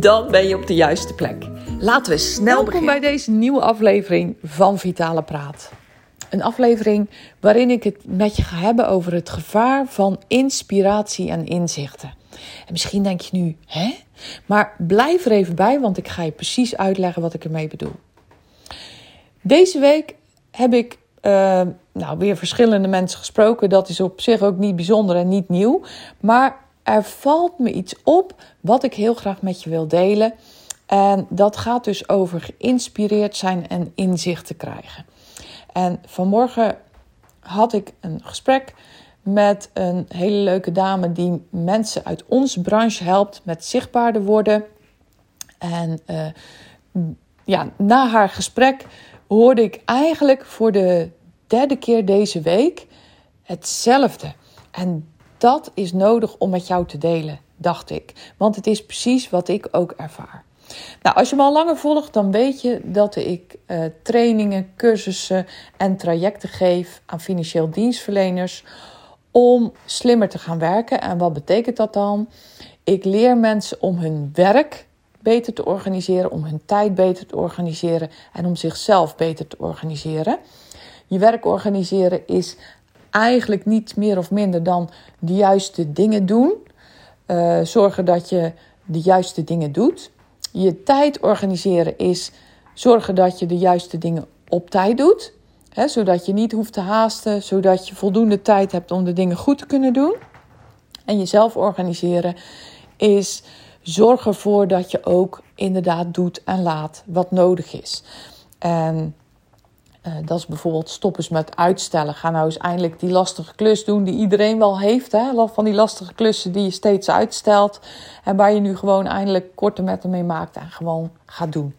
Dan ben je op de juiste plek. Laten we snel Welkom beginnen. bij deze nieuwe aflevering van Vitale Praat. Een aflevering waarin ik het met je ga hebben over het gevaar van inspiratie en inzichten. En misschien denk je nu, hè? Maar blijf er even bij, want ik ga je precies uitleggen wat ik ermee bedoel. Deze week heb ik uh, nou, weer verschillende mensen gesproken. Dat is op zich ook niet bijzonder en niet nieuw. Maar er valt me iets op wat ik heel graag met je wil delen. En dat gaat dus over geïnspireerd zijn en inzichten krijgen. En vanmorgen had ik een gesprek met een hele leuke dame die mensen uit onze branche helpt met zichtbaarder worden. En uh, ja, na haar gesprek hoorde ik eigenlijk voor de derde keer deze week hetzelfde. En dat is nodig om met jou te delen, dacht ik. Want het is precies wat ik ook ervaar. Nou, als je me al langer volgt, dan weet je dat ik uh, trainingen, cursussen en trajecten geef aan financieel dienstverleners om slimmer te gaan werken. En wat betekent dat dan? Ik leer mensen om hun werk beter te organiseren, om hun tijd beter te organiseren en om zichzelf beter te organiseren. Je werk organiseren is eigenlijk niets meer of minder dan de juiste dingen doen. Uh, zorgen dat je de juiste dingen doet. Je tijd organiseren is zorgen dat je de juiste dingen op tijd doet. Hè, zodat je niet hoeft te haasten, zodat je voldoende tijd hebt om de dingen goed te kunnen doen. En jezelf organiseren is zorg ervoor dat je ook inderdaad doet en laat wat nodig is. En uh, dat is bijvoorbeeld stop eens met uitstellen. Ga nou eens eindelijk die lastige klus doen die iedereen wel heeft. Hè? Van die lastige klussen die je steeds uitstelt. En waar je nu gewoon eindelijk korte metten mee maakt en gewoon gaat doen.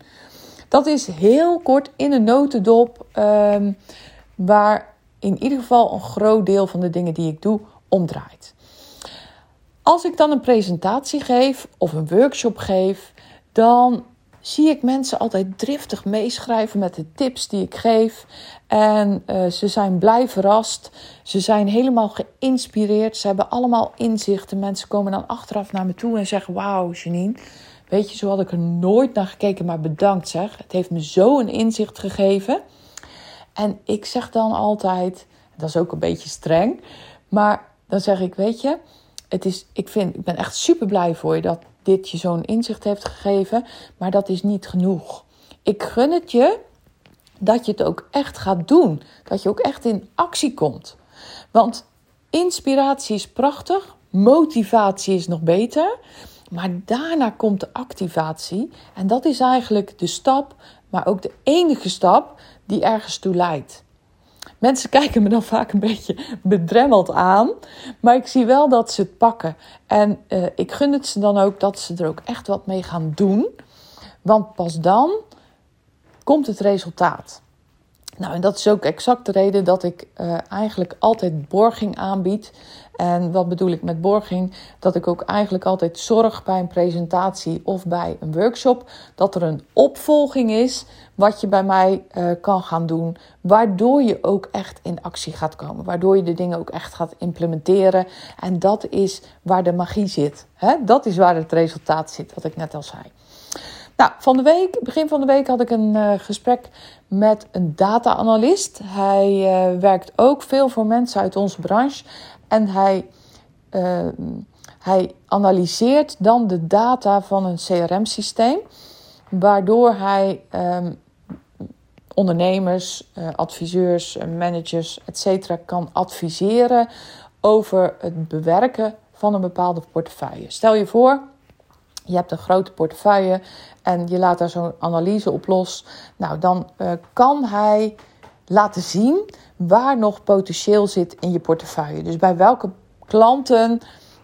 Dat is heel kort in een notendop. Um, waar in ieder geval een groot deel van de dingen die ik doe omdraait. Als ik dan een presentatie geef of een workshop geef, dan zie ik mensen altijd driftig meeschrijven met de tips die ik geef. En uh, ze zijn blij verrast. Ze zijn helemaal geïnspireerd. Ze hebben allemaal inzichten. Mensen komen dan achteraf naar me toe en zeggen: Wauw, Janine. Weet je, zo had ik er nooit naar gekeken, maar bedankt zeg. Het heeft me zo een inzicht gegeven. En ik zeg dan altijd, dat is ook een beetje streng, maar dan zeg ik: Weet je, het is, ik, vind, ik ben echt super blij voor je dat dit je zo'n inzicht heeft gegeven, maar dat is niet genoeg. Ik gun het je dat je het ook echt gaat doen, dat je ook echt in actie komt. Want inspiratie is prachtig, motivatie is nog beter, maar daarna komt de activatie en dat is eigenlijk de stap, maar ook de enige stap die ergens toe leidt. Mensen kijken me dan vaak een beetje bedremmeld aan. Maar ik zie wel dat ze het pakken. En uh, ik gun het ze dan ook dat ze er ook echt wat mee gaan doen. Want pas dan komt het resultaat. Nou, en dat is ook exact de reden dat ik uh, eigenlijk altijd borging aanbied. En wat bedoel ik met borging? Dat ik ook eigenlijk altijd zorg bij een presentatie of bij een workshop dat er een opvolging is wat je bij mij uh, kan gaan doen, waardoor je ook echt in actie gaat komen, waardoor je de dingen ook echt gaat implementeren. En dat is waar de magie zit. Hè? Dat is waar het resultaat zit, wat ik net al zei. Nou, van de week, begin van de week had ik een uh, gesprek met een data-analyst. Hij uh, werkt ook veel voor mensen uit onze branche. En hij, uh, hij analyseert dan de data van een CRM-systeem. Waardoor hij um, ondernemers, adviseurs, managers, etc. kan adviseren over het bewerken van een bepaalde portefeuille. Stel je voor, je hebt een grote portefeuille en je laat daar zo'n analyse op los. Nou, dan uh, kan hij laten zien waar nog potentieel zit in je portefeuille. Dus bij welke klanten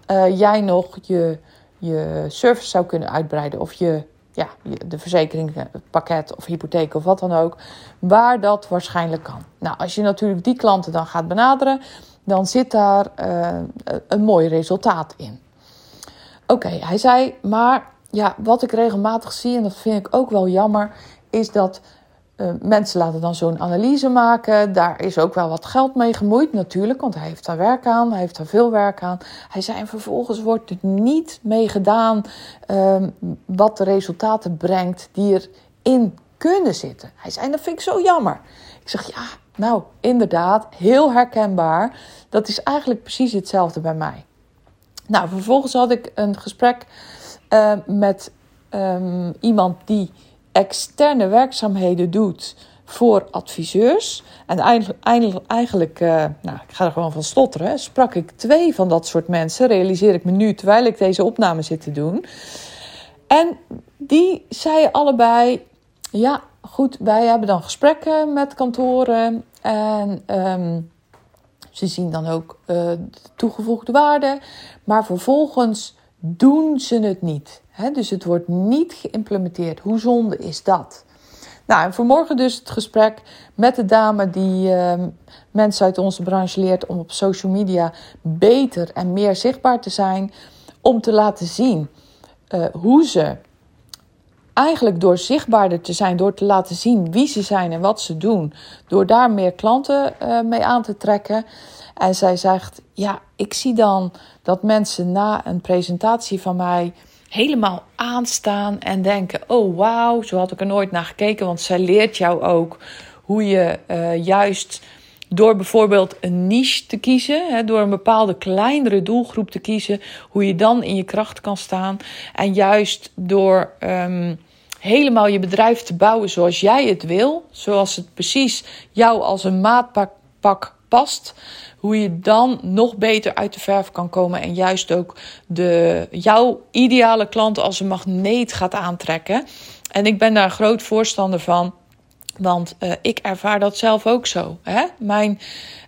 uh, jij nog je, je service zou kunnen uitbreiden of je ja, de verzekeringspakket of hypotheek of wat dan ook, waar dat waarschijnlijk kan. Nou, als je natuurlijk die klanten dan gaat benaderen, dan zit daar uh, een mooi resultaat in. Oké, hij zei, maar ja, wat ik regelmatig zie, en dat vind ik ook wel jammer, is dat uh, mensen laten dan zo'n analyse maken. Daar is ook wel wat geld mee gemoeid, natuurlijk, want hij heeft daar werk aan, hij heeft daar veel werk aan. Hij zei, en vervolgens wordt er niet mee gedaan uh, wat de resultaten brengt die erin kunnen zitten. Hij zei, en dat vind ik zo jammer. Ik zeg, ja, nou, inderdaad, heel herkenbaar. Dat is eigenlijk precies hetzelfde bij mij. Nou, vervolgens had ik een gesprek uh, met um, iemand die externe werkzaamheden doet voor adviseurs. En eigenlijk, eigenlijk uh, nou, ik ga er gewoon van stotteren, sprak ik twee van dat soort mensen, realiseer ik me nu terwijl ik deze opname zit te doen. En die zeiden allebei, ja, goed, wij hebben dan gesprekken met kantoren en um, ze zien dan ook uh, de toegevoegde waarde, maar vervolgens doen ze het niet. Hè? Dus het wordt niet geïmplementeerd. Hoe zonde is dat? Nou, en vanmorgen dus het gesprek met de dame die uh, mensen uit onze branche leert om op social media beter en meer zichtbaar te zijn. Om te laten zien uh, hoe ze eigenlijk door zichtbaarder te zijn, door te laten zien wie ze zijn en wat ze doen, door daar meer klanten uh, mee aan te trekken. En zij zegt: Ja, ik zie dan dat mensen na een presentatie van mij helemaal aanstaan en denken: Oh wauw, zo had ik er nooit naar gekeken. Want zij leert jou ook hoe je uh, juist door bijvoorbeeld een niche te kiezen, hè, door een bepaalde kleinere doelgroep te kiezen, hoe je dan in je kracht kan staan. En juist door um, helemaal je bedrijf te bouwen zoals jij het wil, zoals het precies jou als een maatpak past, hoe je dan nog beter uit de verf kan komen en juist ook de, jouw ideale klant als een magneet gaat aantrekken. En ik ben daar groot voorstander van, want uh, ik ervaar dat zelf ook zo. Hè? Mijn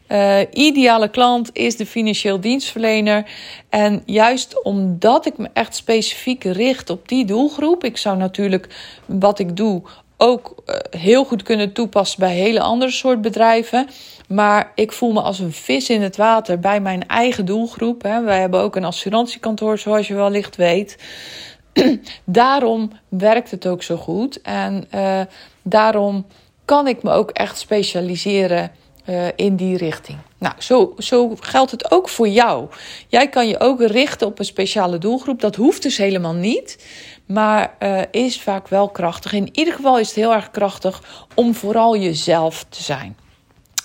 uh, ideale klant is de financieel dienstverlener. En juist omdat ik me echt specifiek richt op die doelgroep, ik zou natuurlijk wat ik doe ook uh, heel goed kunnen toepassen bij hele andere soort bedrijven. Maar ik voel me als een vis in het water bij mijn eigen doelgroep. Hè. Wij hebben ook een assurantiekantoor, zoals je wellicht weet. daarom werkt het ook zo goed. En uh, daarom kan ik me ook echt specialiseren uh, in die richting. Nou, zo, zo geldt het ook voor jou. Jij kan je ook richten op een speciale doelgroep. Dat hoeft dus helemaal niet, maar uh, is vaak wel krachtig. In ieder geval is het heel erg krachtig om vooral jezelf te zijn.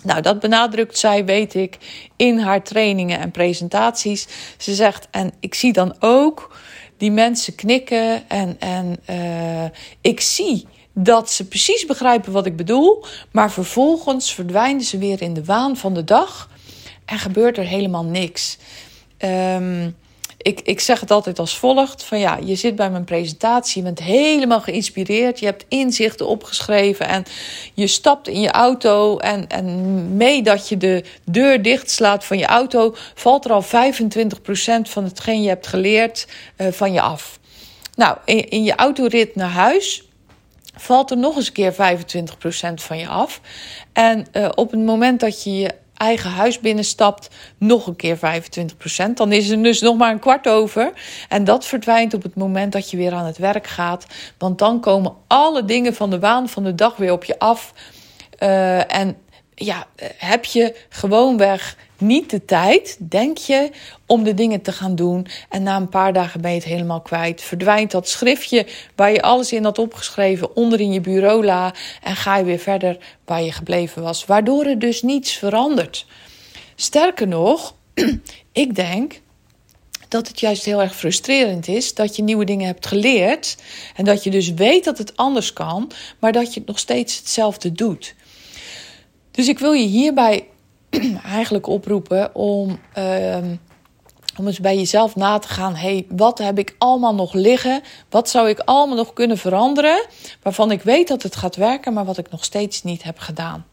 Nou, dat benadrukt zij, weet ik, in haar trainingen en presentaties. Ze zegt, en ik zie dan ook die mensen knikken en, en uh, ik zie dat ze precies begrijpen wat ik bedoel, maar vervolgens verdwijnen ze weer in de waan van de dag en gebeurt er helemaal niks. Um, ik, ik zeg het altijd als volgt: van ja, je zit bij mijn presentatie, je bent helemaal geïnspireerd, je hebt inzichten opgeschreven en je stapt in je auto en, en mee dat je de deur dichtslaat van je auto, valt er al 25% van hetgeen je hebt geleerd uh, van je af. Nou, in, in je autorit naar huis valt er nog eens een keer 25% van je af. En uh, op het moment dat je je eigen huis binnenstapt, nog een keer 25%. Dan is er dus nog maar een kwart over. En dat verdwijnt op het moment dat je weer aan het werk gaat. Want dan komen alle dingen van de waan van de dag weer op je af. Uh, en ja, heb je gewoonweg niet de tijd, denk je, om de dingen te gaan doen. En na een paar dagen ben je het helemaal kwijt. Verdwijnt dat schriftje waar je alles in had opgeschreven onder in je bureau la. En ga je weer verder waar je gebleven was. Waardoor er dus niets verandert. Sterker nog, ik denk dat het juist heel erg frustrerend is dat je nieuwe dingen hebt geleerd. En dat je dus weet dat het anders kan, maar dat je het nog steeds hetzelfde doet. Dus ik wil je hierbij eigenlijk oproepen om, uh, om eens bij jezelf na te gaan. hey, wat heb ik allemaal nog liggen? Wat zou ik allemaal nog kunnen veranderen? Waarvan ik weet dat het gaat werken, maar wat ik nog steeds niet heb gedaan.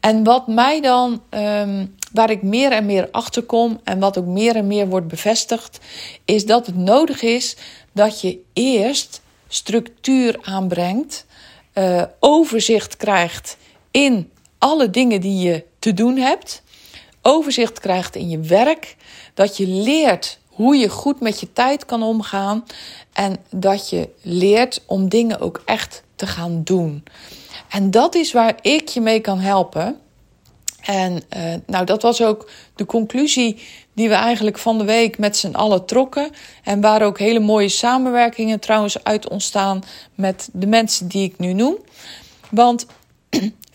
En wat mij dan, um, waar ik meer en meer achter kom en wat ook meer en meer wordt bevestigd, is dat het nodig is dat je eerst structuur aanbrengt, uh, overzicht krijgt in alle dingen die je te doen hebt, overzicht krijgt in je werk, dat je leert hoe je goed met je tijd kan omgaan en dat je leert om dingen ook echt te gaan doen. En dat is waar ik je mee kan helpen. En uh, nou, dat was ook de conclusie die we eigenlijk van de week met z'n allen trokken. En waar ook hele mooie samenwerkingen trouwens uit ontstaan met de mensen die ik nu noem. Want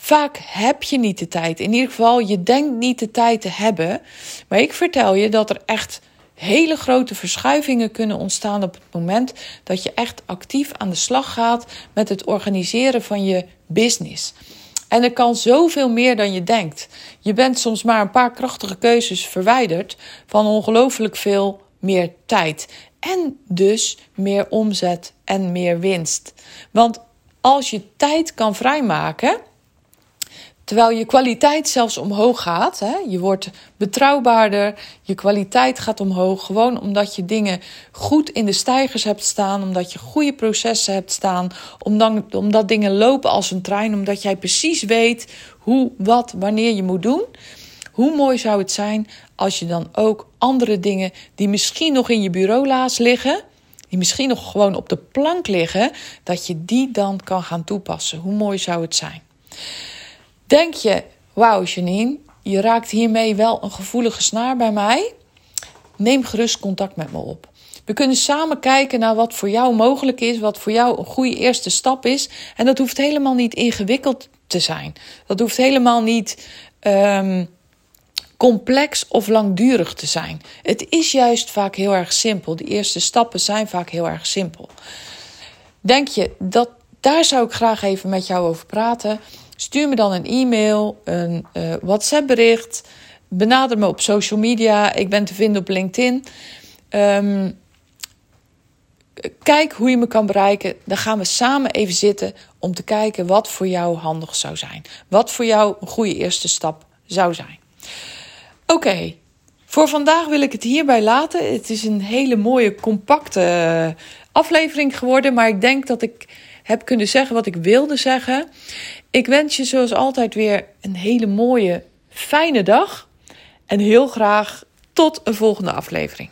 vaak heb je niet de tijd. In ieder geval, je denkt niet de tijd te hebben. Maar ik vertel je dat er echt hele grote verschuivingen kunnen ontstaan op het moment dat je echt actief aan de slag gaat met het organiseren van je business. En er kan zoveel meer dan je denkt. Je bent soms maar een paar krachtige keuzes verwijderd van ongelooflijk veel meer tijd. En dus meer omzet en meer winst. Want als je tijd kan vrijmaken, Terwijl je kwaliteit zelfs omhoog gaat. Hè? Je wordt betrouwbaarder, je kwaliteit gaat omhoog. Gewoon omdat je dingen goed in de stijgers hebt staan. Omdat je goede processen hebt staan. Omdat, omdat dingen lopen als een trein. Omdat jij precies weet hoe, wat, wanneer je moet doen. Hoe mooi zou het zijn als je dan ook andere dingen die misschien nog in je bureaulaas liggen. Die misschien nog gewoon op de plank liggen. Dat je die dan kan gaan toepassen. Hoe mooi zou het zijn? Denk je, wauw Janine, je raakt hiermee wel een gevoelige snaar bij mij? Neem gerust contact met me op. We kunnen samen kijken naar wat voor jou mogelijk is, wat voor jou een goede eerste stap is. En dat hoeft helemaal niet ingewikkeld te zijn. Dat hoeft helemaal niet um, complex of langdurig te zijn. Het is juist vaak heel erg simpel. De eerste stappen zijn vaak heel erg simpel. Denk je dat daar zou ik graag even met jou over praten? Stuur me dan een e-mail, een uh, WhatsApp bericht. Benader me op social media. Ik ben te vinden op LinkedIn. Um, kijk hoe je me kan bereiken. Dan gaan we samen even zitten om te kijken wat voor jou handig zou zijn. Wat voor jou een goede eerste stap zou zijn. Oké, voor vandaag wil ik het hierbij laten. Het is een hele mooie, compacte eh, aflevering geworden. Maar ik denk dat ik heb kunnen zeggen wat ik wilde zeggen. Ik wens je zoals altijd weer een hele mooie, fijne dag. En heel graag tot een volgende aflevering.